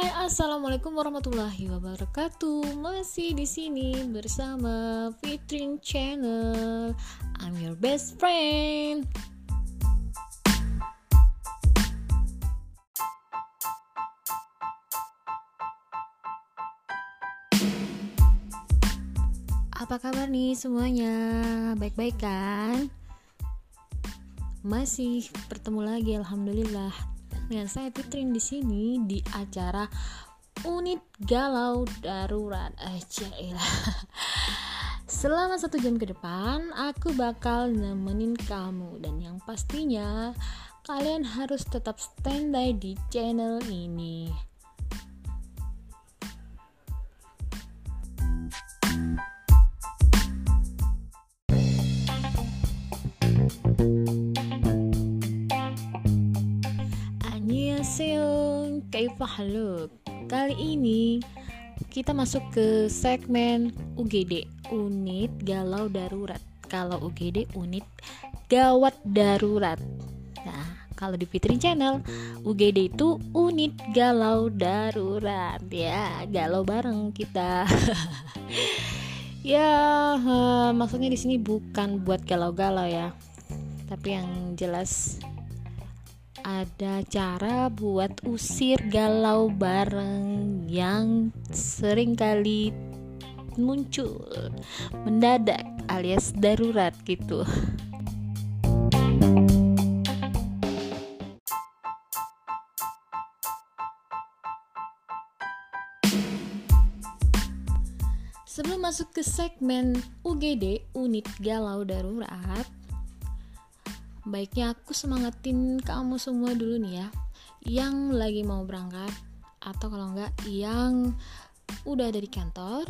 Hai, assalamualaikum warahmatullahi wabarakatuh. Masih di sini bersama Fitrin Channel. I'm your best friend. Apa kabar nih semuanya? Baik-baik kan? Masih bertemu lagi, alhamdulillah dengan saya Fitrin di sini di acara unit galau darurat. Aja Selama satu jam ke depan, aku bakal nemenin kamu. Dan yang pastinya kalian harus tetap standby di channel ini. Annyeonghaseyo, kaifahaluk. Kali ini kita masuk ke segmen UGD, unit galau darurat. Kalau UGD unit gawat darurat. Nah, kalau di Fitri Channel, UGD itu unit galau darurat. Ya, galau bareng kita. ya, uh, maksudnya di sini bukan buat galau-galau ya. Tapi yang jelas ada cara buat usir galau bareng yang sering kali muncul mendadak alias darurat gitu. Sebelum masuk ke segmen UGD, unit galau darurat, baiknya aku semangatin kamu semua dulu nih ya. Yang lagi mau berangkat atau kalau enggak yang udah ada di kantor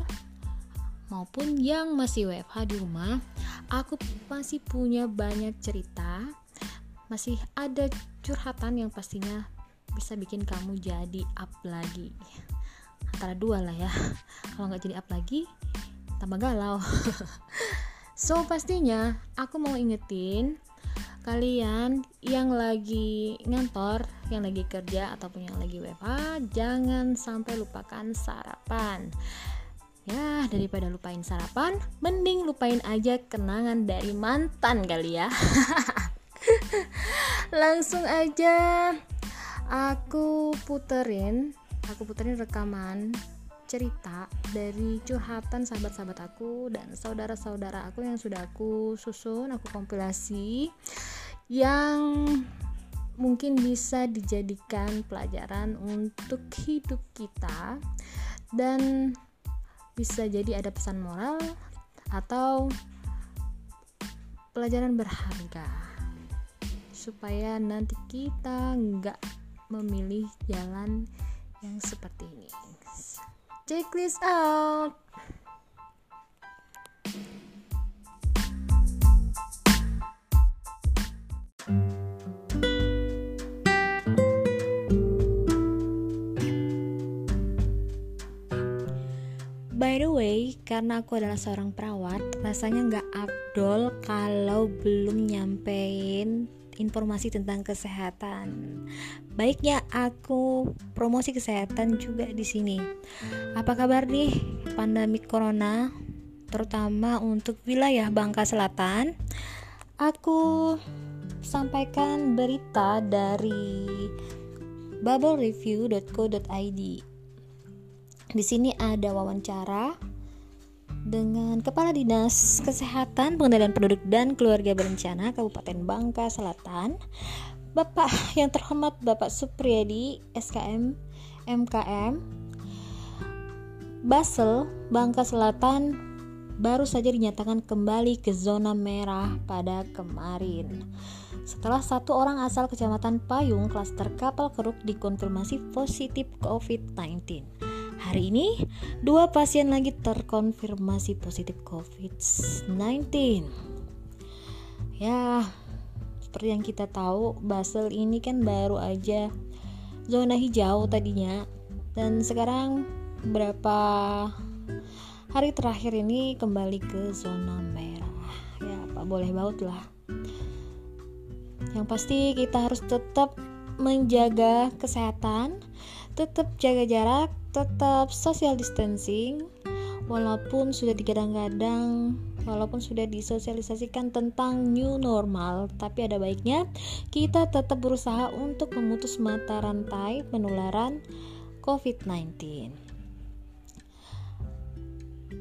maupun yang masih WFH di rumah aku masih punya banyak cerita. Masih ada curhatan yang pastinya bisa bikin kamu jadi up lagi. Antara dua lah ya. Kalau nggak jadi up lagi tambah galau. So pastinya aku mau ingetin kalian yang lagi ngantor, yang lagi kerja ataupun yang lagi WFH, jangan sampai lupakan sarapan. Ya, daripada lupain sarapan, mending lupain aja kenangan dari mantan kali ya. Langsung aja aku puterin, aku puterin rekaman cerita dari curhatan sahabat-sahabat aku dan saudara-saudara aku yang sudah aku susun, aku kompilasi yang mungkin bisa dijadikan pelajaran untuk hidup kita dan bisa jadi ada pesan moral atau pelajaran berharga supaya nanti kita nggak memilih jalan yang seperti ini. Check this out By the way, karena aku adalah seorang perawat, rasanya nggak abdol kalau belum nyampein informasi tentang kesehatan. Baiknya aku promosi kesehatan juga di sini. Apa kabar nih pandemi corona terutama untuk wilayah Bangka Selatan? Aku sampaikan berita dari bubblereview.co.id. Di sini ada wawancara dengan Kepala Dinas Kesehatan, Pengendalian Penduduk dan Keluarga Berencana Kabupaten Bangka Selatan, Bapak yang terhormat Bapak Supriyadi SKM MKM Basel Bangka Selatan baru saja dinyatakan kembali ke zona merah pada kemarin. Setelah satu orang asal Kecamatan Payung klaster kapal keruk dikonfirmasi positif COVID-19. Hari ini, dua pasien lagi terkonfirmasi positif COVID-19. Ya, seperti yang kita tahu, Basel ini kan baru aja zona hijau tadinya, dan sekarang berapa hari terakhir ini kembali ke zona merah. Ya, apa boleh baut lah. Yang pasti kita harus tetap menjaga kesehatan, tetap jaga jarak, tetap social distancing, walaupun sudah digadang-gadang walaupun sudah disosialisasikan tentang new normal. Tapi ada baiknya kita tetap berusaha untuk memutus mata rantai penularan COVID-19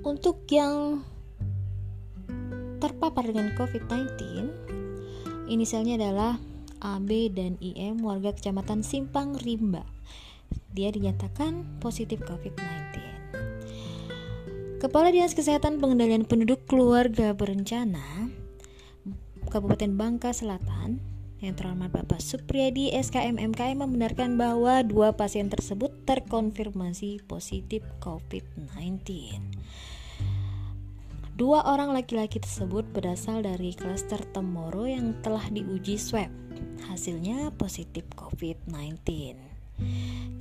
untuk yang terpapar dengan COVID-19 inisialnya adalah AB dan IM warga kecamatan Simpang Rimba dia dinyatakan positif COVID-19 Kepala Dinas Kesehatan Pengendalian Penduduk Keluarga Berencana Kabupaten Bangka Selatan yang terhormat Bapak Supriyadi SKM MKM membenarkan bahwa dua pasien tersebut terkonfirmasi positif COVID-19. Dua orang laki-laki tersebut berasal dari klaster Temoro yang telah diuji swab. Hasilnya positif COVID-19.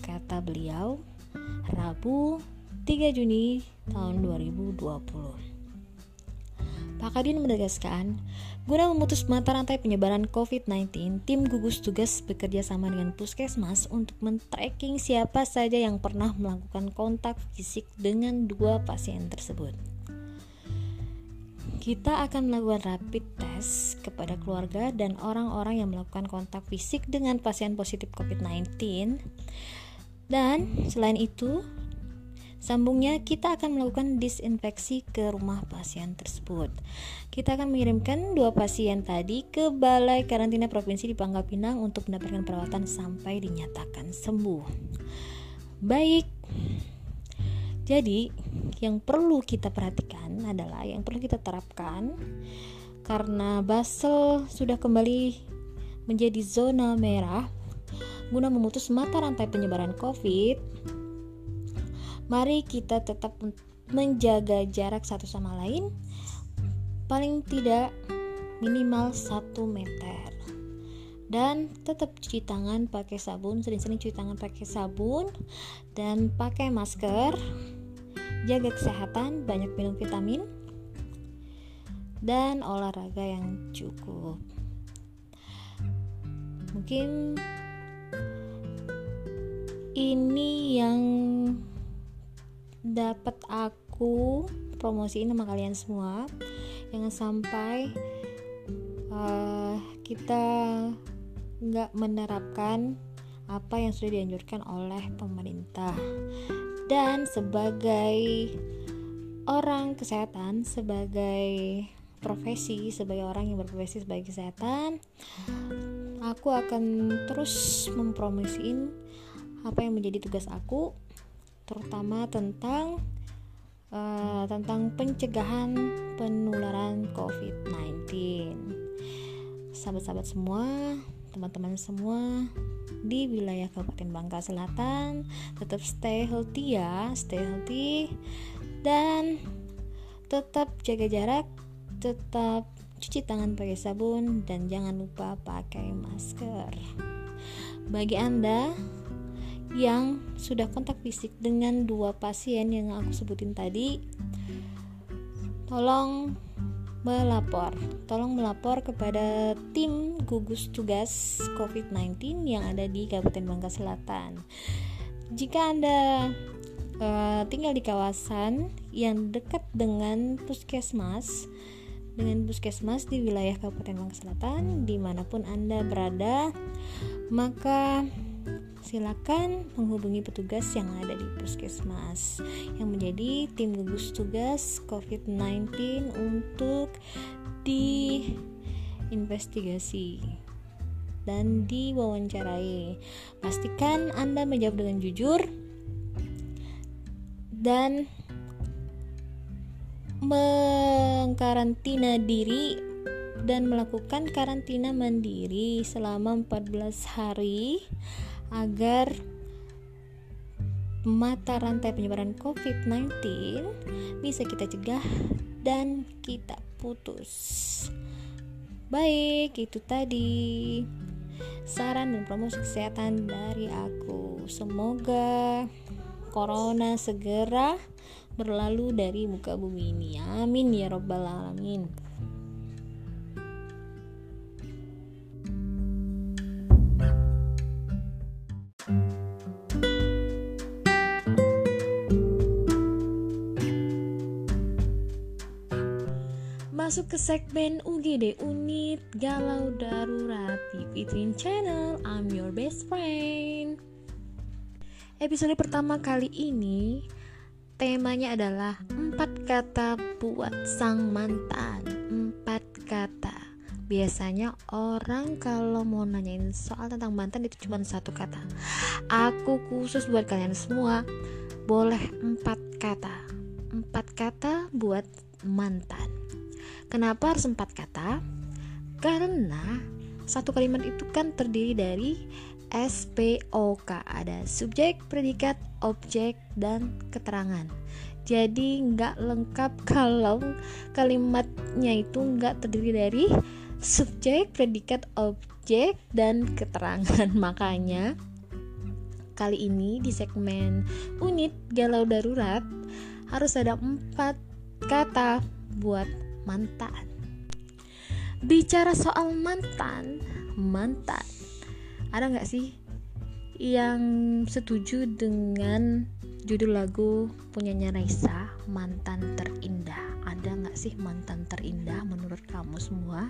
Kata beliau, Rabu 3 Juni tahun 2020. Pak Kadin menegaskan, guna memutus mata rantai penyebaran COVID-19, tim gugus tugas bekerja sama dengan puskesmas untuk men-tracking siapa saja yang pernah melakukan kontak fisik dengan dua pasien tersebut. Kita akan melakukan rapid test kepada keluarga dan orang-orang yang melakukan kontak fisik dengan pasien positif COVID-19. Dan selain itu, Sambungnya, kita akan melakukan disinfeksi ke rumah pasien tersebut. Kita akan mengirimkan dua pasien tadi ke Balai Karantina Provinsi di Pangkal Pinang untuk mendapatkan perawatan sampai dinyatakan sembuh. Baik. Jadi, yang perlu kita perhatikan adalah yang perlu kita terapkan karena Basel sudah kembali menjadi zona merah guna memutus mata rantai penyebaran COVID. Mari kita tetap menjaga jarak satu sama lain paling tidak minimal 1 meter. Dan tetap cuci tangan pakai sabun sering-sering cuci tangan pakai sabun dan pakai masker jaga kesehatan banyak minum vitamin dan olahraga yang cukup. Mungkin ini yang dapat aku promosiin sama kalian semua. Jangan sampai uh, kita nggak menerapkan apa yang sudah dianjurkan oleh pemerintah dan sebagai orang kesehatan sebagai profesi sebagai orang yang berprofesi sebagai kesehatan aku akan terus mempromosiin apa yang menjadi tugas aku terutama tentang uh, tentang pencegahan penularan COVID-19. Sahabat-sahabat semua, teman-teman semua di wilayah Kabupaten Bangka Selatan tetap stay healthy ya, stay healthy dan tetap jaga jarak, tetap cuci tangan pakai sabun dan jangan lupa pakai masker. Bagi Anda yang sudah kontak fisik dengan dua pasien yang aku sebutin tadi tolong melapor. Tolong melapor kepada tim gugus tugas COVID-19 yang ada di Kabupaten Bangka Selatan. Jika Anda uh, tinggal di kawasan yang dekat dengan puskesmas dengan puskesmas di wilayah Kabupaten Bangka Selatan di mana pun Anda berada maka silakan menghubungi petugas yang ada di puskesmas yang menjadi tim gugus tugas COVID-19 untuk diinvestigasi dan diwawancarai. Pastikan Anda menjawab dengan jujur dan mengkarantina diri dan melakukan karantina mandiri selama 14 hari agar mata rantai penyebaran COVID-19 bisa kita cegah dan kita putus. Baik, itu tadi saran dan promosi kesehatan dari aku. Semoga corona segera berlalu dari muka bumi ini. Amin ya robbal alamin. Masuk ke segmen UGD Unit Galau Darurat di Fitrin Channel. I'm your best friend. Episode pertama kali ini Temanya adalah Empat kata buat sang mantan. Empat kata. Biasanya orang kalau mau nanyain soal tentang mantan itu cuma satu kata. Aku khusus buat kalian semua Boleh empat kata. Empat kata buat mantan Kenapa harus empat kata? Karena satu kalimat itu kan terdiri dari SPOK ada subjek, predikat, objek, dan keterangan. Jadi nggak lengkap kalau kalimatnya itu nggak terdiri dari subjek, predikat, objek, dan keterangan. Makanya kali ini di segmen unit galau darurat harus ada empat kata buat mantan. Bicara soal mantan, mantan, ada nggak sih yang setuju dengan judul lagu punyanya Raisa, mantan terindah? Ada nggak sih mantan terindah menurut kamu semua?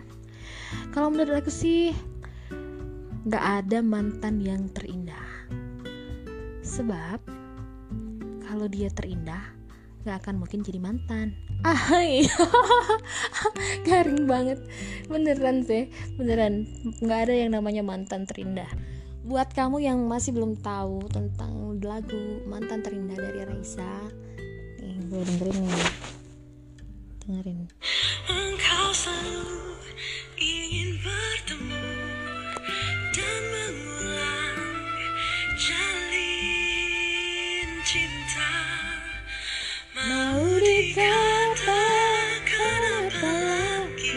Kalau menurut aku sih nggak ada mantan yang terindah. Sebab kalau dia terindah, nggak akan mungkin jadi mantan. Ah iya. garing banget. Beneran sih beneran. Nggak ada yang namanya mantan terindah. Buat kamu yang masih belum tahu tentang lagu mantan terindah dari Raisa nih gue dengerin nih. Dengerin. Engkau selalu mau dikatakan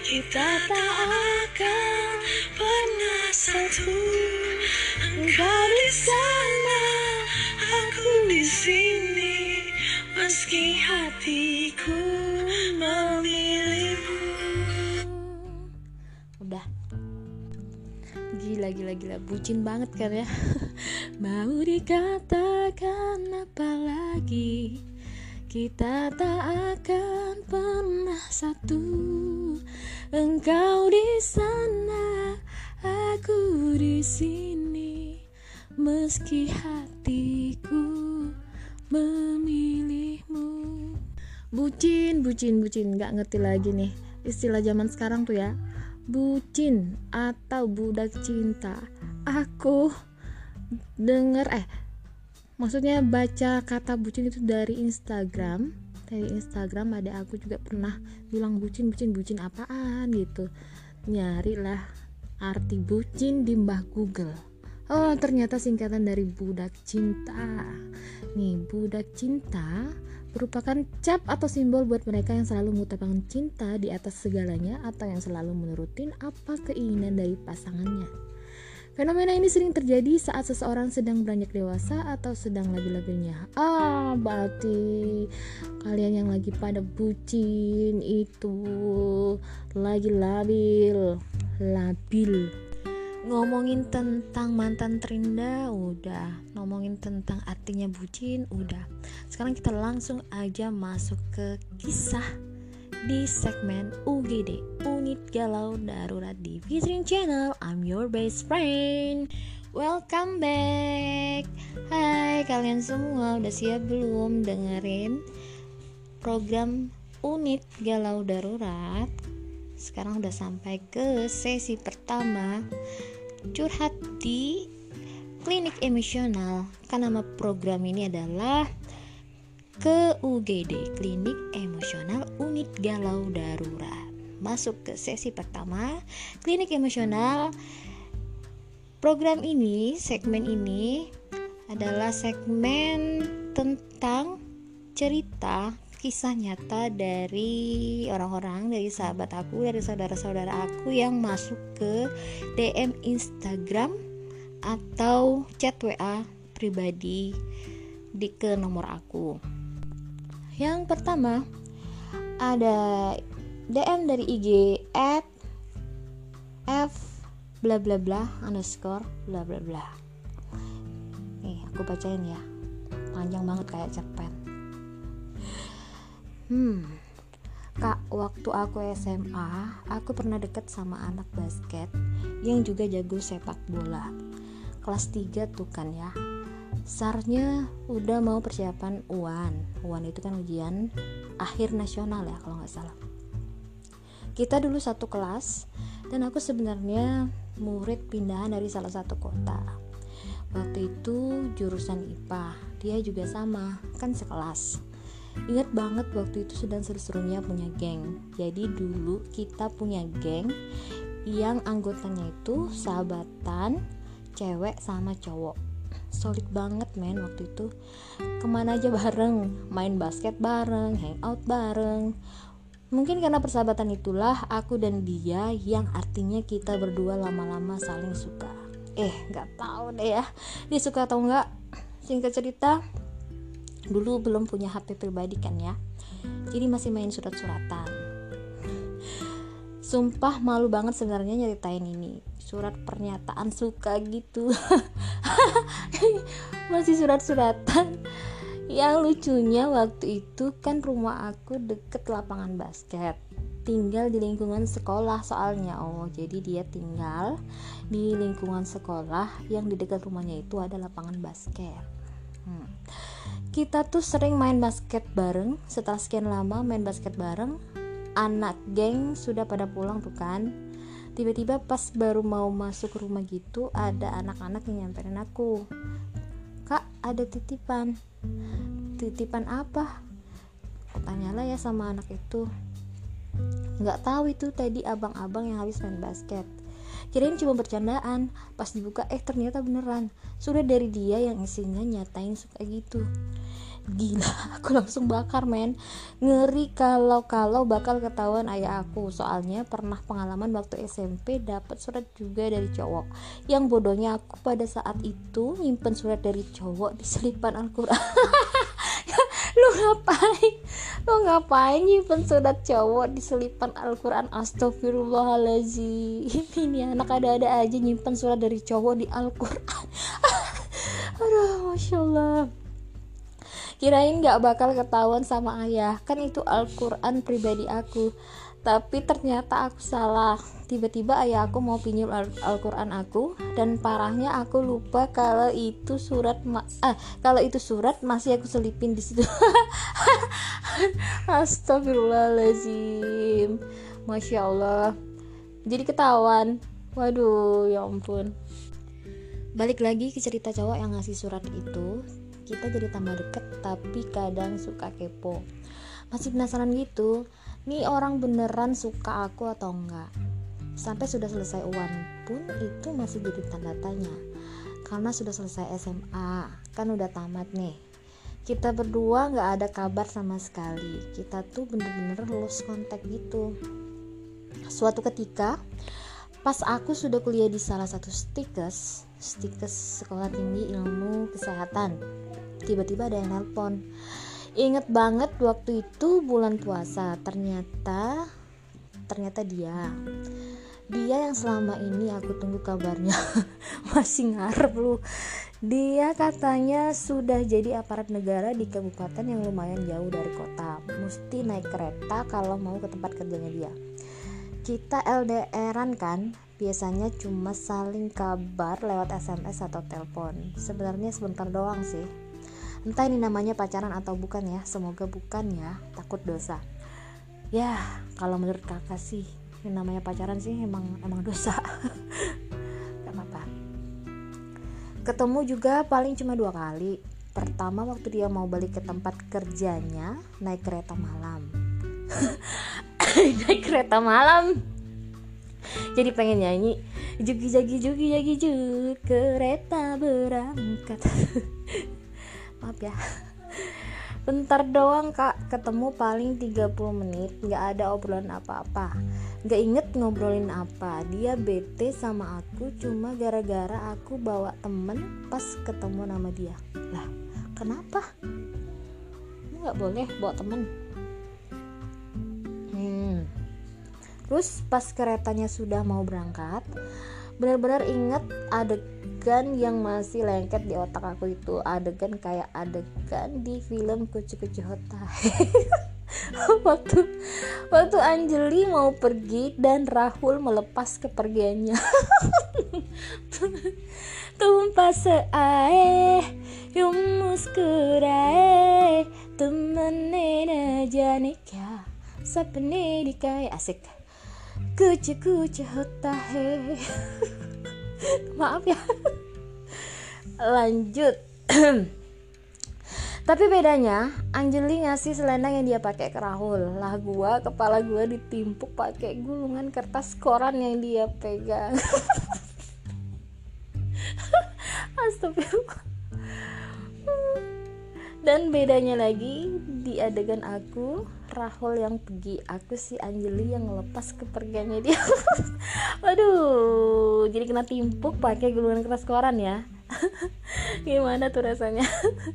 Kita tak akan pernah satu Engkau di sana, aku di sini Meski hatiku memilihmu Udah. Gila gila gila bucin banget kan ya? Mau dikatakan apa lagi kita tak akan pernah satu. Engkau di sana, aku di sini. Meski hatiku memilihmu. Bucin, bucin, bucin. Gak ngerti lagi nih Istilah zaman sekarang tuh ya. Bucin atau budak cinta. Aku denger eh maksudnya baca kata bucin itu dari Instagram. Dari Instagram ada aku juga pernah bilang bucin bucin bucin apaan? gitu. Nyari lah arti bucin di mbah Google. Oh ternyata singkatan dari budak cinta. Nih budak cinta merupakan cap atau simbol buat mereka yang selalu mengutamakan cinta di atas segalanya atau yang selalu menurutin apa keinginan dari pasangannya Fenomena ini sering terjadi saat seseorang sedang beranjak dewasa atau sedang labil-labilnya. Ah, berarti kalian yang lagi pada bucin itu lagi labil, labil. Ngomongin tentang mantan terindah udah, ngomongin tentang artinya bucin udah. Sekarang kita langsung aja masuk ke kisah di segmen UGD Unit Galau Darurat di Fitrin Channel. I'm your best friend. Welcome back. Hai kalian semua udah siap belum dengerin program Unit Galau Darurat? Sekarang udah sampai ke sesi pertama. Curhat di Klinik Emosional. Kan nama program ini adalah ke UGD Klinik Emosional Unit Galau Darurat. Masuk ke sesi pertama, Klinik Emosional. Program ini, segmen ini adalah segmen tentang cerita kisah nyata dari orang-orang, dari sahabat aku, dari saudara-saudara aku yang masuk ke DM Instagram atau chat WA pribadi di ke nomor aku. Yang pertama ada DM dari IG at f bla bla bla underscore bla bla bla. Nih aku bacain ya, panjang banget kayak cerpen. Hmm, Kak, waktu aku SMA, aku pernah deket sama anak basket yang juga jago sepak bola. Kelas 3 tuh kan ya. Sarnya udah mau persiapan UAN. UAN itu kan ujian akhir nasional ya kalau nggak salah. Kita dulu satu kelas dan aku sebenarnya murid pindahan dari salah satu kota. Waktu itu jurusan IPA, dia juga sama, kan sekelas Ingat banget waktu itu sedang seru-serunya punya geng. Jadi dulu kita punya geng yang anggotanya itu sahabatan cewek sama cowok. Solid banget men waktu itu. Ke mana aja bareng, main basket bareng, hangout bareng. Mungkin karena persahabatan itulah aku dan dia yang artinya kita berdua lama-lama saling suka. Eh, nggak tahu deh ya, dia suka atau enggak. Singkat cerita, dulu belum punya HP pribadi kan ya jadi masih main surat-suratan sumpah malu banget sebenarnya nyeritain ini. Surat pernyataan suka gitu. Masih surat-suratan. Yang lucunya waktu itu kan rumah aku deket lapangan basket. Tinggal di lingkungan sekolah soalnya. Oh jadi dia tinggal di lingkungan sekolah yang di dekat rumahnya itu ada lapangan basket. Hmm. Kita tuh sering main basket bareng. Setelah sekian lama main basket bareng anak geng sudah pada pulang tuh kan tiba-tiba pas baru mau masuk rumah gitu ada anak-anak yang nyamperin aku. Kak ada titipan. Titipan apa? Tanyalah ya sama anak itu. Nggak tahu itu tadi abang-abang yang habis main basket. Kirain cuma bercandaan. Pas dibuka eh ternyata beneran. Sudah dari dia yang isinya nyatain suka gitu gila aku langsung bakar men. Ngeri kalau kalau bakal ketahuan ayah aku. Soalnya pernah pengalaman waktu SMP dapat surat juga dari cowok. Yang bodohnya aku pada saat itu nyimpen surat dari cowok di selipan Al-Quran. Lu ngapain? Lu ngapain nyimpen surat cowok di selipan Al-Quran? Astagfirullahaladzim ini anak ada-ada aja nyimpen surat dari cowok di Al-Quran. Aduh masya Allah kirain gak bakal ketahuan sama ayah. Kan itu Al-Quran pribadi aku. Tapi ternyata aku salah. Tiba-tiba ayah aku mau pinjam Al-Quran aku dan parahnya aku lupa kalau itu surat ah kalau itu surat masih aku selipin di situ. Astagfirullahaladzim Masya Allah. Jadi ketahuan. Waduh ya ampun. Balik lagi ke cerita cowok yang ngasih surat itu Kita jadi tambah deket Tapi kadang suka kepo. Masih penasaran gitu Nih orang beneran suka aku atau enggak? Sampai sudah selesai UAN pun itu masih jadi tanda tanya. Karena sudah selesai SMA Kan udah tamat nih. Kita berdua nggak ada kabar sama sekali. Kita tuh bener-bener lost contact gitu. Suatu ketika pas aku sudah kuliah di salah satu stikes stikes sekolah tinggi ilmu kesehatan tiba-tiba ada yang nelpon inget banget waktu itu bulan puasa ternyata ternyata dia dia yang selama ini aku tunggu kabarnya masih ngarep lu dia katanya sudah jadi aparat negara di kabupaten yang lumayan jauh dari kota. Mesti naik kereta kalau mau ke tempat kerjanya dia. Kita LDRan kan, biasanya cuma saling kabar lewat SMS atau telepon. Sebenarnya sebentar doang sih. Entah ini namanya pacaran atau bukan ya, semoga bukan ya, takut dosa. Ya, kalau menurut kakak sih, ini namanya pacaran sih emang emang dosa. Gak apa-apa. Ketemu juga paling cuma dua kali. Pertama waktu dia mau balik ke tempat kerjanya naik kereta malam. Naik kereta malam. Jadi pengen nyanyi jugi jagi jugi jagi juk kereta berangkat maaf ya. Bentar doang kak. Ketemu paling 30 menit nggak ada obrolan apa-apa. Nggak inget ngobrolin apa. Dia bete sama aku cuma gara-gara aku bawa temen pas ketemu nama dia. Lah kenapa? Nggak boleh bawa temen. Hmm. terus pas keretanya sudah mau berangkat benar-benar inget adegan yang masih lengket di otak aku itu. Adegan kayak adegan di film kucu-kucu hotai waktu waktu Anjeli mau pergi dan Rahul melepas kepergiannya. Tumpah seae yum muskurae temane na jane kya sapne dikai asik. Kucu kucu hotahe maaf ya. Lanjut. Tapi bedanya Anjeli ngasih selendang yang dia pakai ke Rahul. Lah gua kepala gua ditimpuk pakai gulungan kertas koran yang dia pegang. Astagfirullah dan bedanya lagi di adegan aku Rahul yang pergi. Aku si Anjeli yang ngelepas kepergiannya dia. Waduh jadi kena timpuk pakai gulungan kertas koran ya. Gimana tuh rasanya?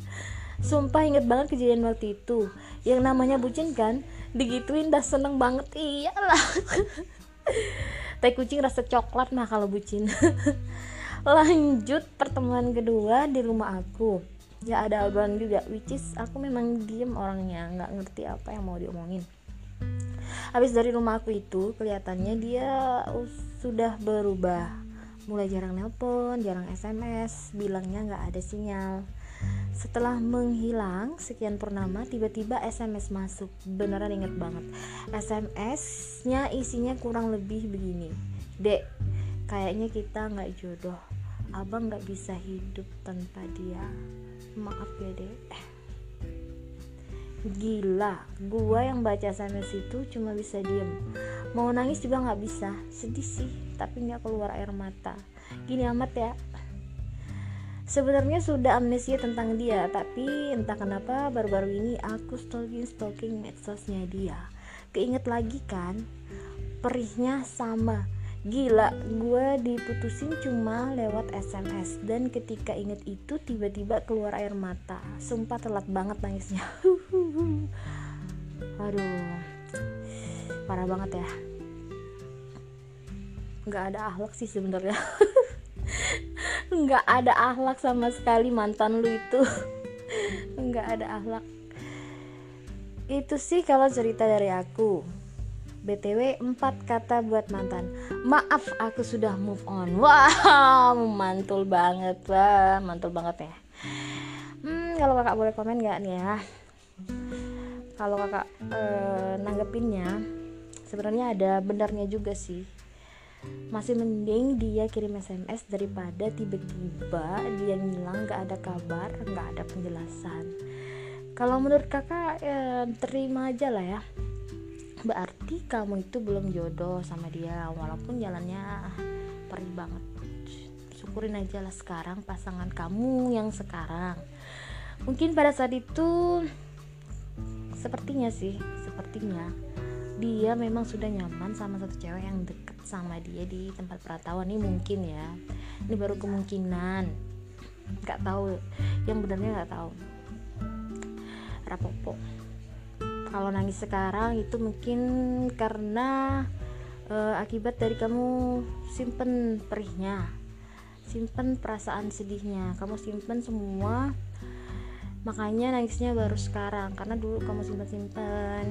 Sumpah inget banget kejadian waktu itu. Yang namanya bucin kan Digituin dah seneng banget. Iyalah Teh kucing rasa coklat mah kalau bucin. Lanjut pertemuan kedua di rumah aku Ya ada obrolan juga Which is aku memang diem orangnya nggak ngerti apa yang mau diomongin. Habis dari rumah aku itu Kelihatannya dia sudah berubah. Mulai jarang nelpon, jarang SMS Bilangnya nggak ada sinyal. Setelah menghilang sekian purnama tiba-tiba SMS masuk. Beneran inget banget. SMS-nya isinya kurang lebih begini. Dek kayaknya kita nggak jodoh. Abang nggak bisa hidup tanpa dia maaf ya dek. Gila gua yang baca SMS itu cuma bisa diem. Mau nangis juga nggak bisa. Sedih sih tapi nggak keluar air mata. Gini amat ya. Sebenarnya sudah amnesia tentang dia, tapi entah kenapa baru-baru ini aku stalking-stalking medsosnya dia. Keinget lagi kan, perihnya sama. Gila, gue diputusin cuma lewat SMS dan ketika inget itu tiba-tiba keluar air mata. Sumpah telat banget nangisnya. Aduh, parah banget ya. Gak ada akhlak sih sebenarnya. nggak ada akhlak sama sekali mantan lu itu nggak ada akhlak itu sih kalau cerita dari aku BTW 4 kata buat mantan. Maaf aku sudah move on. Wow mantul banget lah Mantul banget ya. Hmm kalau kakak boleh komen gak nih ya? Kalau kakak eh, nanggepinnya Sebenarnya ada benarnya juga sih. Masih mending dia kirim SMS daripada tiba-tiba dia ngilang gak ada kabar gak ada penjelasan. Kalau menurut kakak ya, terima aja lah ya berarti kamu itu belum jodoh sama dia walaupun jalannya perih banget. Syukurin aja lah sekarang pasangan kamu yang sekarang. Mungkin pada saat itu sepertinya sih sepertinya dia memang sudah nyaman sama satu cewek yang deket sama dia di tempat perantauan. Ini mungkin ya. Ini baru kemungkinan. Nggak tahu. Yang benarnya nggak tahu. Rapopo kalau nangis sekarang itu mungkin karena uh, akibat dari kamu simpen perihnya simpen perasaan sedihnya. Kamu simpen semua makanya nangisnya baru sekarang. Karena dulu kamu simpen simpen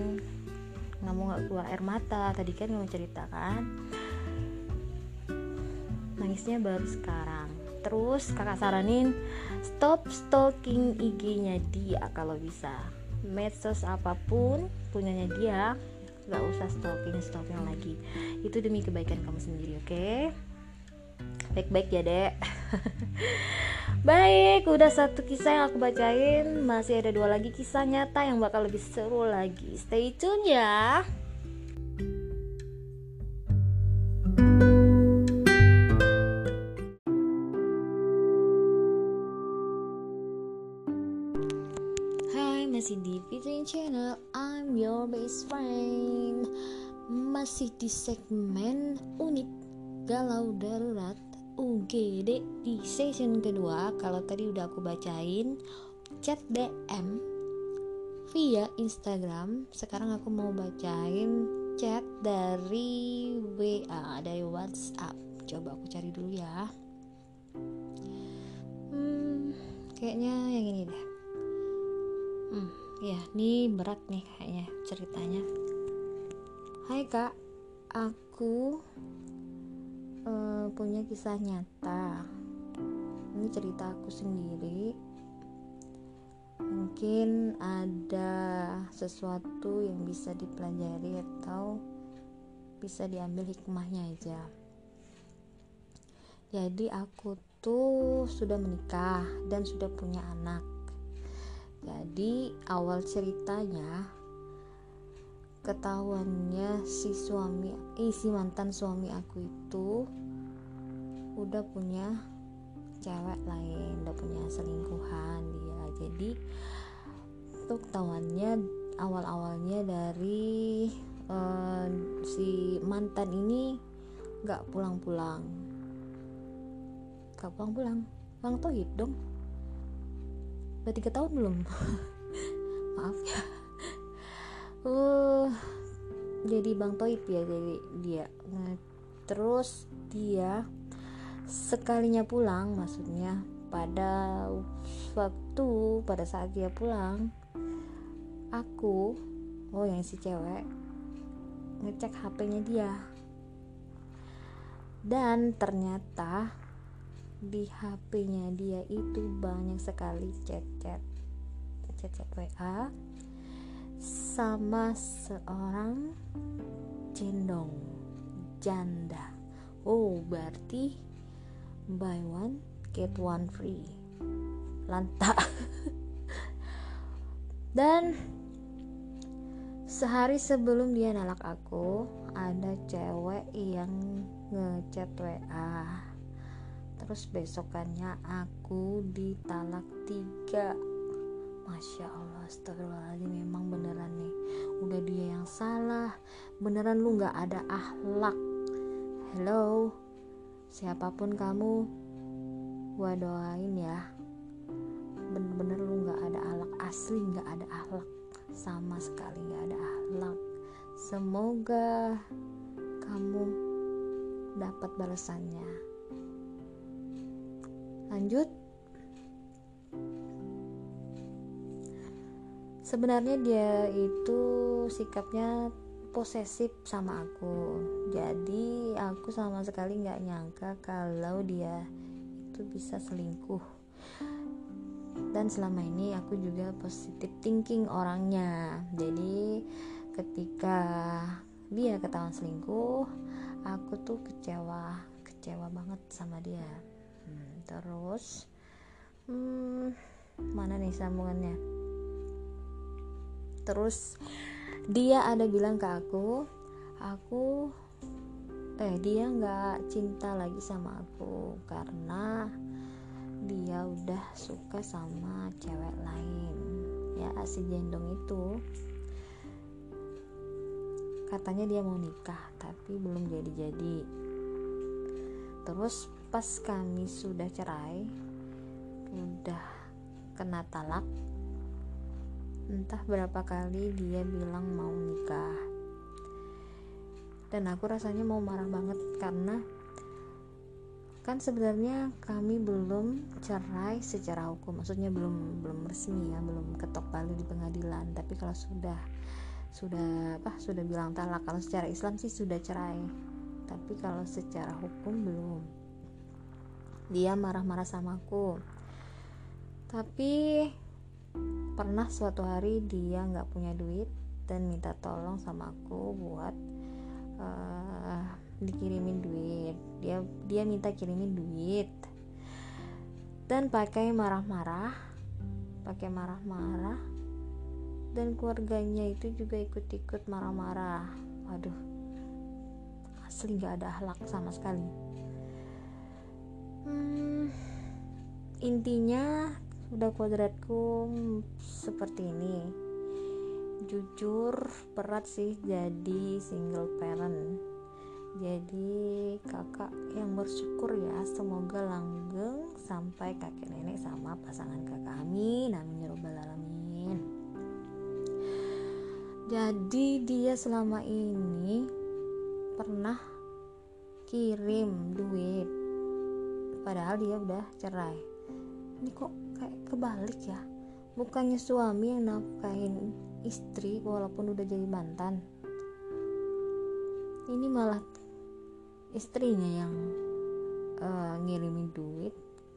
nggak mau nggak keluar air mata. Tadi kan kamu ceritakan nangisnya baru sekarang. Terus kakak saranin stop stalking IG-nya dia kalau bisa medsos apa pun punyanya dia nggak usah stalking stalking lagi. Itu demi kebaikan kamu sendiri oke? Okay? baik-baik ya dek. Baik, udah satu kisah yang aku bacain. Masih ada dua lagi kisah nyata yang bakal lebih seru lagi. Stay tune ya. Hai, Channel I'm your best friend. Masih di segmen unik Galau darurat UGD di season kedua. Kalau tadi udah aku bacain chat DM via Instagram. Sekarang aku mau bacain chat dari WA dari WhatsApp. Coba aku cari dulu ya. Hmm, kayaknya yang ini deh. Hmm ya ini berat nih kayaknya ceritanya. Hai kak. Aku uh, punya kisah nyata. Ini cerita aku sendiri. Mungkin ada sesuatu yang bisa dipelajari atau bisa diambil hikmahnya aja. Jadi aku tuh sudah menikah dan sudah punya anak jadi awal ceritanya ketahuannya si suami eh, si mantan suami aku itu udah punya cewek lain udah punya selingkuhan dia. Jadi tuh ketahuannya awal-awalnya dari uh, si mantan ini nggak pulang-pulang. Nggak pulang-pulang. Pulang tohid dong udah tiga tahun belum? Maaf. Ya uh jadi bang Toib ya jadi dia. Nah, terus dia sekalinya pulang maksudnya pada waktu pada saat dia pulang aku oh yang si cewek ngecek HP-nya dia. Dan ternyata di HP-nya dia itu banyak sekali chat-chat. Chat-chat WA sama seorang cendong janda. Oh berarti buy one get one free. Lantak. Dan sehari sebelum dia nalak aku ada cewek yang ngechat WA terus besokannya aku ditalak tiga. Masya Allah astagfirullahaladzim memang beneran nih. Udah dia yang salah. Beneran lu gak ada ahlak hello? Siapa pun kamu gua doain ya. Bener-bener lu gak ada ahlak asli gak ada ahlak sama sekali gak ada ahlak semoga kamu dapat balasannya lanjut. Sebenarnya dia itu sikapnya posesif sama aku. Jadi aku sama sekali nggak nyangka kalau dia itu bisa selingkuh. Dan selama ini aku juga positif thinking orangnya. Jadi ketika dia ketahuan selingkuh aku tuh kecewa kecewa banget sama dia hmm, terus hmm, mana nih sambungannya? Terus dia ada bilang ke aku aku eh dia nggak cinta lagi sama aku karena dia udah suka sama cewek lain. Ya si jendong itu katanya dia mau nikah tapi belum jadi-jadi. Terus pas kami sudah cerai udah kena talak entah berapa kali dia bilang mau nikah. Dan aku rasanya mau marah banget karena kan sebenarnya kami belum cerai secara hukum. Maksudnya belum belum resmi ya belum ketok palu di pengadilan. Tapi kalau sudah sudah apa sudah bilang talak kalau secara Islam sih sudah cerai. Tapi kalau secara hukum belum dia marah-marah sama aku. Tapi pernah suatu hari dia nggak punya duit dan minta tolong sama aku buat uh, dikirimin duit. Dia dia minta kirimin duit. Dan pakai marah-marah pakai marah-marah. Dan keluarganya itu juga ikut-ikut marah-marah. Waduh asli gak ada akhlak sama sekali hmm, intinya udah kodratku seperti ini. Jujur berat sih jadi single parent. Jadi kakak yang bersyukur ya semoga langgeng sampai kakek nenek sama pasangan kakak. Amin amin ya robbal alamin. Jadi dia selama ini pernah kirim duit padahal dia udah cerai. Ini kok kayak kebalik ya? Bukannya suami yang nafkahin istri walaupun udah jadi mantan? Ini malah istrinya yang uh, ngirimin duit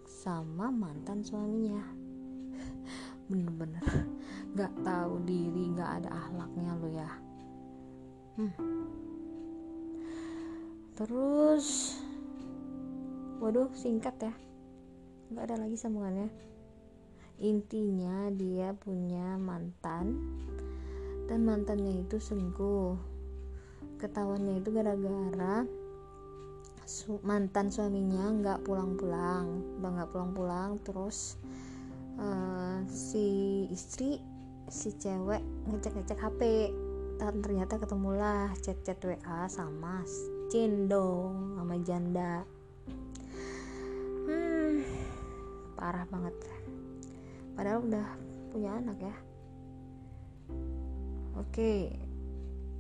sama mantan suaminya. Bener-bener. Nggak tahu diri nggak ada ahlaknya lo ya. Hmm. terus waduh singkat ya. Nggak ada lagi sambungannya. Intinya dia punya mantan dan mantannya itu selingkuh. Ketahuannya itu gara-gara su mantan suaminya nggak pulang-pulang udah nggak pulang-pulang. Terus uh, si istri si cewek ngecek-ngecek HP dan ternyata ketemulah chat-chat WA sama cendong sama janda parah banget padahal udah punya anak ya oke okay.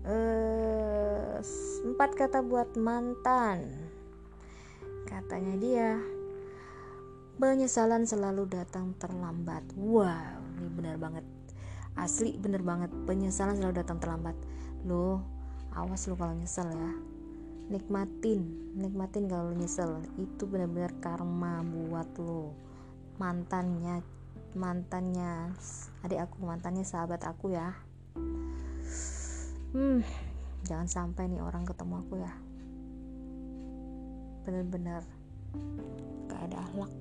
uh, empat kata buat mantan Katanya dia, penyesalan selalu datang terlambat. Wow, ini benar banget. Asli bener banget, penyesalan selalu datang terlambat. Lo, awas lo kalau nyesel ya. Nikmatin, nikmatin kalau nyesel. Itu benar-benar karma buat lo. Mantannya, mantannya adik aku, mantannya sahabat aku ya. Hmm, jangan sampai nih orang ketemu aku ya. Bener-bener gak ada akhlak.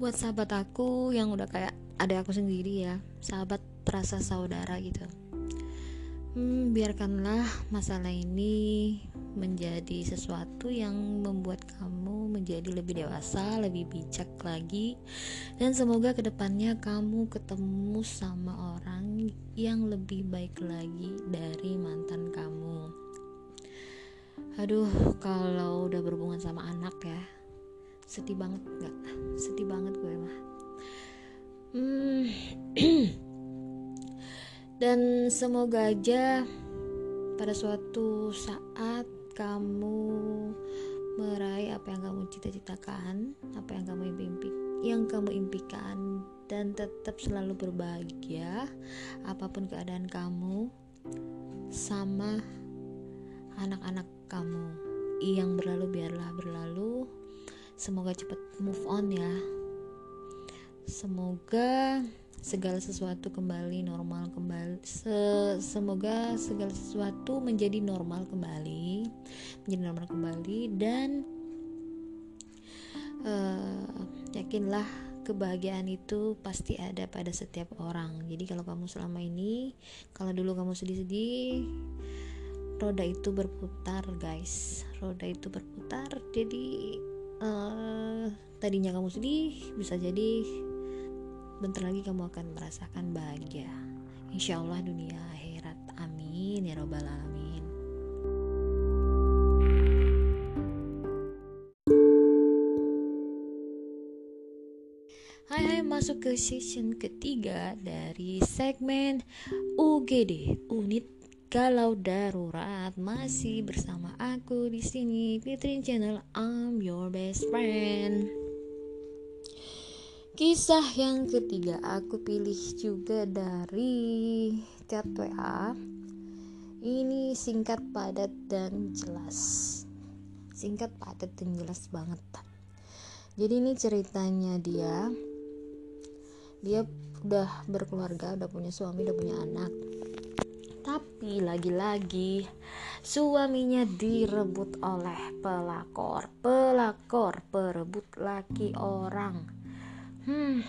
Buat sahabat aku yang udah kayak ada aku sendiri ya sahabat terasa saudara gitu. Hmm, biarkanlah masalah ini menjadi sesuatu yang membuat kamu menjadi lebih dewasa, lebih bijak lagi. Dan semoga ke depannya kamu ketemu sama orang yang lebih baik lagi dari mantan kamu. Aduh kalau udah berhubungan sama anak ya sedih banget nggak? Sedih banget gue mah. Hmm. dan semoga aja pada suatu saat kamu meraih apa yang kamu cita-citakan apa yang kamu impi yang kamu impikan dan tetap selalu berbahagia apa pun keadaan kamu sama anak-anak kamu. Yang berlalu biarlah berlalu. Semoga cepat move on ya. Semoga segala sesuatu kembali normal kembali. Se semoga segala sesuatu menjadi normal kembali menjadi normal kembali dan uh, yakinlah kebahagiaan itu pasti ada pada setiap orang. Jadi kalau kamu selama ini kalau dulu kamu sedih-sedih roda itu berputar guys. Roda itu berputar jadi uh, tadinya kamu sedih bisa jadi bentar lagi kamu akan merasakan bahagia. Insya Allah dunia akhirat. Amin ya robbal alamin. Hai hai masuk ke season ketiga dari segmen UGD Unit kalau darurat. Masih bersama aku di sini Fitrin Channel. I'm your best friend. Kisah yang ketiga aku pilih juga dari chat WA. Ini singkat, padat dan jelas. Singkat, padat dan jelas banget. Jadi ini ceritanya dia. Dia udah berkeluarga, udah punya suami, udah punya anak tapi lagi-lagi suaminya direbut oleh pelakor, pelakor perebut laki orang. Hmm,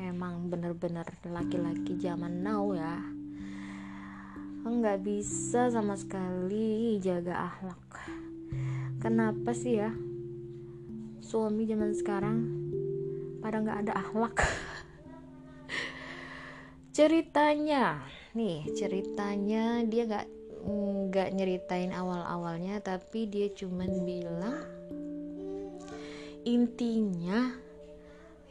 emang bener-bener laki-laki zaman now ya. Enggak bisa sama sekali jaga akhlak. Kenapa sih ya? Suami zaman sekarang pada nggak ada akhlak. Ceritanya nih ceritanya dia nggak nggak nyeritain awal-awalnya tapi dia cuman bilang intinya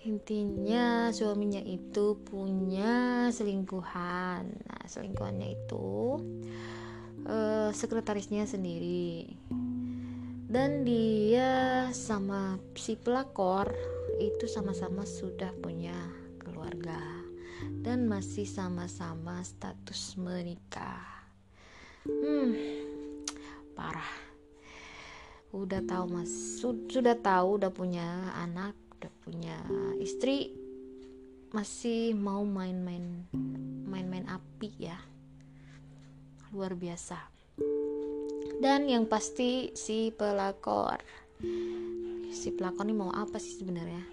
intinya suaminya itu punya selingkuhan nah selingkuhannya itu uh, sekretarisnya sendiri dan dia sama si pelakor itu sama-sama sudah punya keluarga dan masih sama-sama status menikah. Hmm, parah. Udah tahu mas, sudah tahu udah punya anak, udah punya istri, masih mau main-main main-main api ya. Luar biasa. Dan yang pasti si pelakor. Si pelakor ini mau apa sih sebenarnya?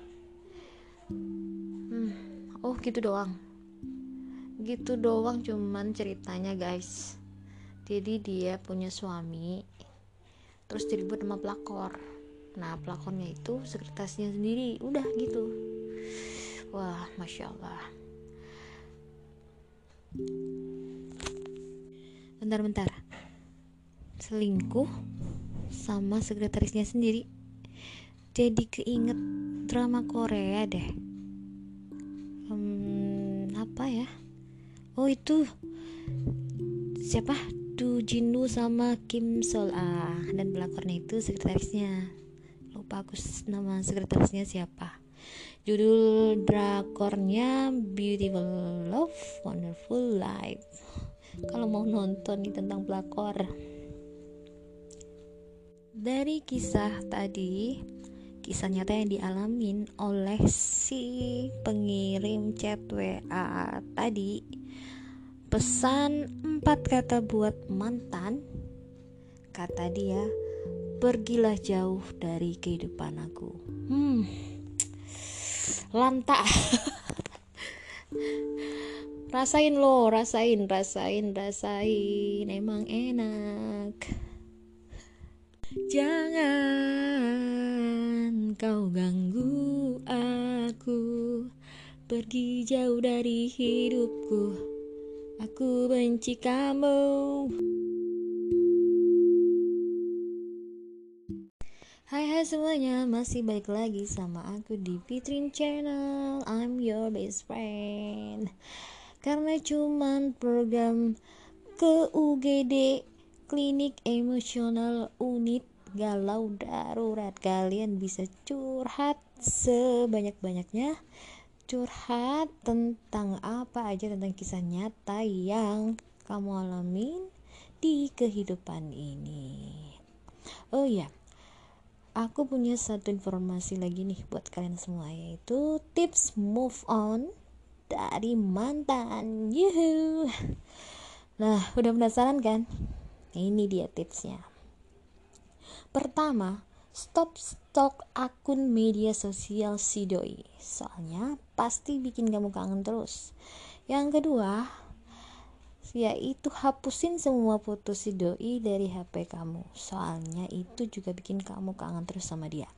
Hmm, oh gitu doang. Gitu doang cuman ceritanya guys. Jadi dia punya suami terus diribut sama pelakor nah pelakornya itu sekretarisnya sendiri udah gitu Wah, masya Allah. Bentar-bentar. Selingkuh sama sekretarisnya sendiri. Jadi keinget drama Korea deh. Hmm, apa ya? Oh itu siapa? Du Jinwoo sama Kim Sol Ah dan pelakornya itu sekretarisnya. Lupa aku nama sekretarisnya siapa Judul drakornya Beautiful Love, Wonderful Life. Kalau mau nonton nih tentang pelakor. Dari kisah tadi, kisah nyata yang dialamin oleh si pengirim chat WA tadi pesan empat kata buat mantan kata dia pergilah jauh dari kehidupan aku. Hmm. Lantak. Rasain lo rasain rasain rasain. Emang enak. Jangan kau ganggu aku. Pergi jauh dari hidupku. Aku benci kamu Hai hai semuanya, masih baik lagi sama aku di Fitrin Channel. I'm your best friend. Karena cuman program ke UGD Klinik Emosional Unit Galau Darurat. Kalian bisa curhat sebanyak-banyaknya. Curhat tentang apa aja tentang kisah nyata yang kamu alamin di kehidupan ini. Oh iya, aku punya satu informasi lagi nih buat kalian semua yaitu tips move on dari mantan. Yuhu. Nah udah penasaran kan? Ini dia tipsnya. Pertama stop stok akun media sosial si doi. Soalnya pasti bikin kamu kangen terus. Yang kedua yaitu hapusin semua foto si doi dari HP kamu. Soalnya itu juga bikin kamu kangen terus sama dia.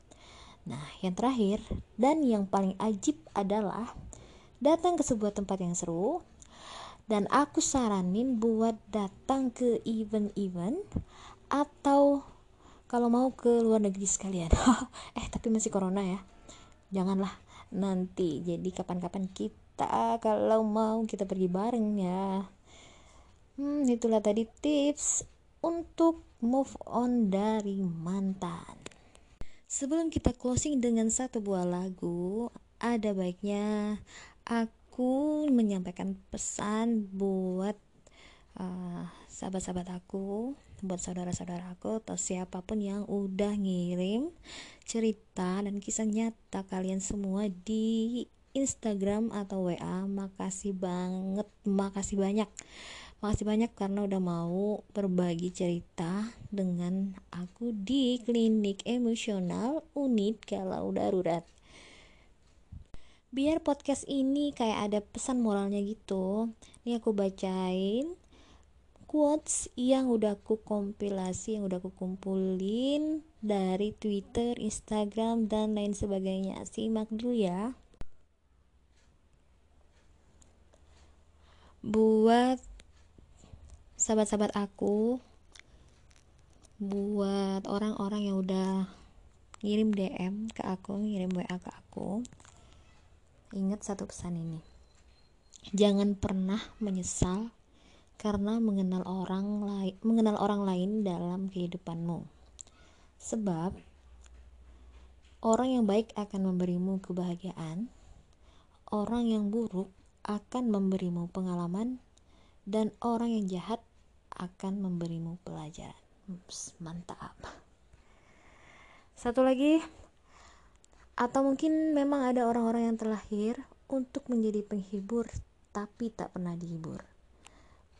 Nah yang terakhir dan yang paling ajib adalah datang ke sebuah tempat yang seru dan aku saranin buat datang ke event-event atau kalau mau ke luar negeri sekalian. Eh tapi masih corona ya. Janganlah nanti. Jadi kapan-kapan kita kalau mau kita pergi bareng ya Hmm, itulah tadi tips untuk move on dari mantan. Sebelum kita closing dengan satu buah lagu, ada baiknya aku menyampaikan pesan buat uh, sahabat-sahabat aku, buat saudara-saudara aku atau siapa pun yang udah ngirim cerita dan kisah nyata kalian semua di Instagram atau WA. Makasih banget, makasih banyak Makasih banyak karena udah mau berbagi cerita dengan aku di klinik emosional unit kalau darurat. Biar podcast ini kayak ada pesan moralnya gitu. Ini aku bacain quotes yang udah aku kompilasi, yang udah aku kumpulin dari Twitter, Instagram, dan lain sebagainya. Simak dulu ya. Buat sahabat-sahabat aku buat orang-orang yang udah ngirim DM ke aku, ngirim WA ke aku. Ingat satu pesan ini. Jangan pernah menyesal karena mengenal orang lain, mengenal orang lain dalam kehidupanmu. Sebab orang yang baik akan memberimu kebahagiaan, orang yang buruk akan memberimu pengalaman dan orang yang jahat akan memberimu pelajaran. Mantap. Satu lagi, atau mungkin memang ada orang-orang yang terlahir untuk menjadi penghibur tapi tak pernah dihibur.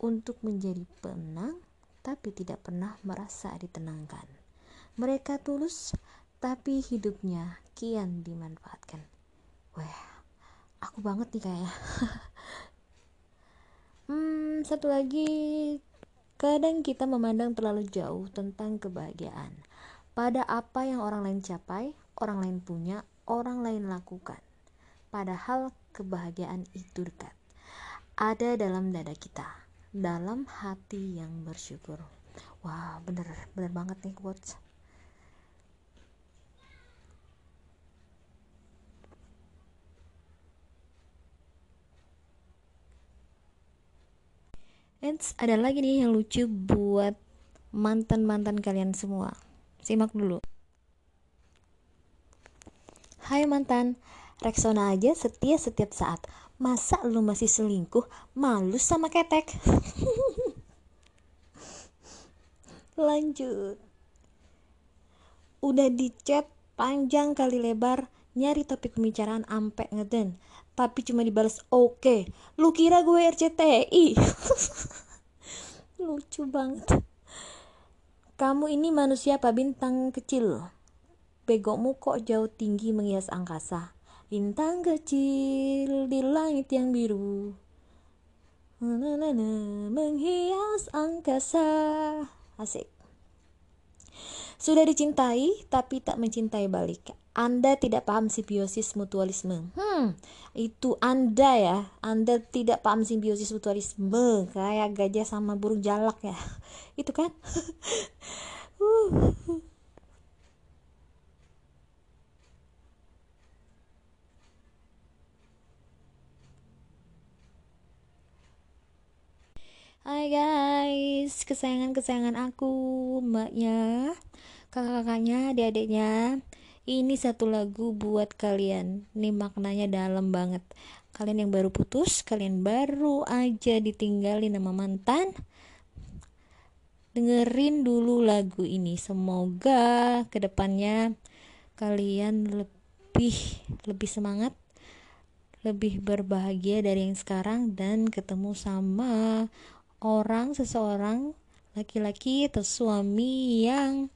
Untuk menjadi penang tapi tidak pernah merasa ditenangkan. Mereka tulus tapi hidupnya kian dimanfaatkan. Wah, aku banget nih kayaknya. hmm, satu lagi Kadang kita memandang terlalu jauh tentang kebahagiaan. Pada apa yang orang lain capai, orang lain punya, orang lain lakukan. Padahal kebahagiaan itu dekat. Ada dalam dada kita, dalam hati yang bersyukur. Wah, bener, bener banget nih quotes. Eits, ada lagi nih yang lucu buat mantan-mantan kalian semua. Simak dulu. Hai mantan, Rexona aja setia setiap saat. Masa lu masih selingkuh? Malu sama ketek. Lanjut. Udah dicat panjang kali lebar, nyari topik pembicaraan ampe ngeden tapi cuma dibalas oke. Okay. lu kira gue RCTI lucu banget. Kamu ini manusia apa bintang kecil? Begomu kok jauh tinggi menghias angkasa? Bintang kecil di langit yang biru. Menghias angkasa. Asik. Sudah dicintai tapi tak mencintai balik anda tidak paham simbiosis mutualisme. Hmm, itu Anda ya. Anda tidak paham simbiosis mutualisme. Kayak gajah sama burung jalak ya. Itu kan? Hai guys, kesayangan-kesayangan aku, mbaknya, kakak-kakaknya, adik-adiknya. Ini satu lagu buat kalian. Ini maknanya dalam banget. Kalian yang baru putus, kalian baru aja ditinggalin sama mantan. Dengerin dulu lagu ini. Semoga ke depannya kalian lebih lebih semangat, lebih berbahagia dari yang sekarang dan ketemu sama orang seseorang laki-laki atau suami yang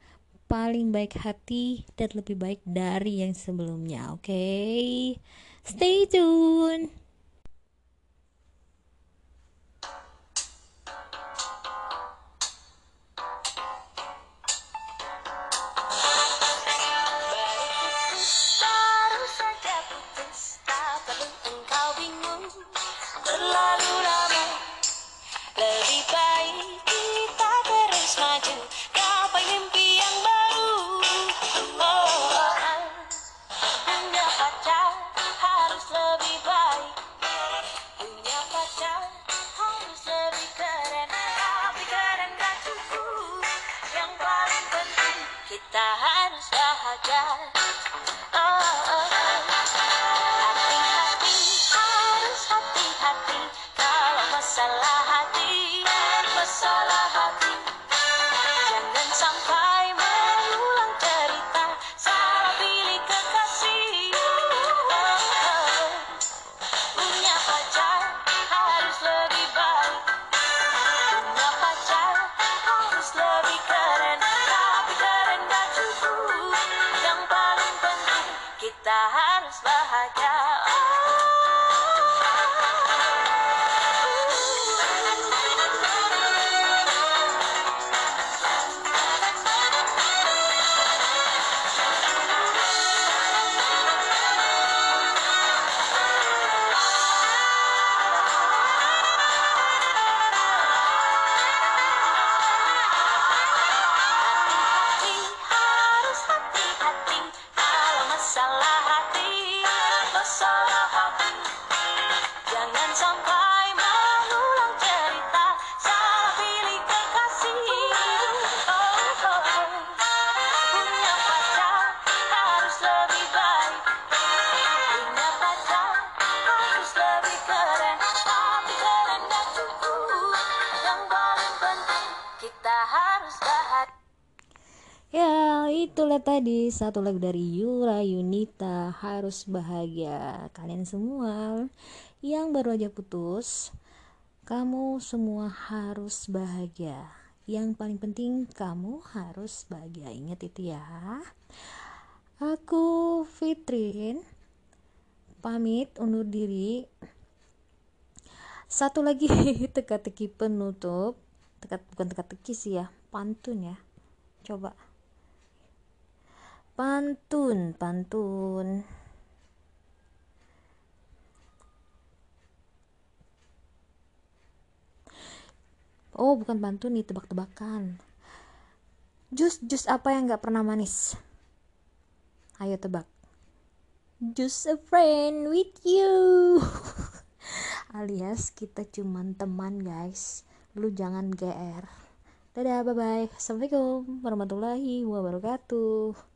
paling baik hati dan lebih baik dari yang sebelumnya. Oke, okay? stay tune. Masalah hati itulah tadi satu lagu dari Yura Yunita harus bahagia. Kalian semua yang baru aja putus kamu semua harus bahagia. Yang paling penting kamu harus bahagia. Ingat itu ya. Aku Fitrin pamit undur diri. Satu lagi teka-teki penutup. Teka bukan teka-teki sih ya pantun ya. Coba pantun pantun. Oh bukan pantun nih tebak-tebakan. Jus jus apa yang nggak pernah manis? Ayo tebak. Just a friend with you. Alias kita cuman teman guys. Lu jangan GR dadah bye bye assalamualaikum warahmatullahi wabarakatuh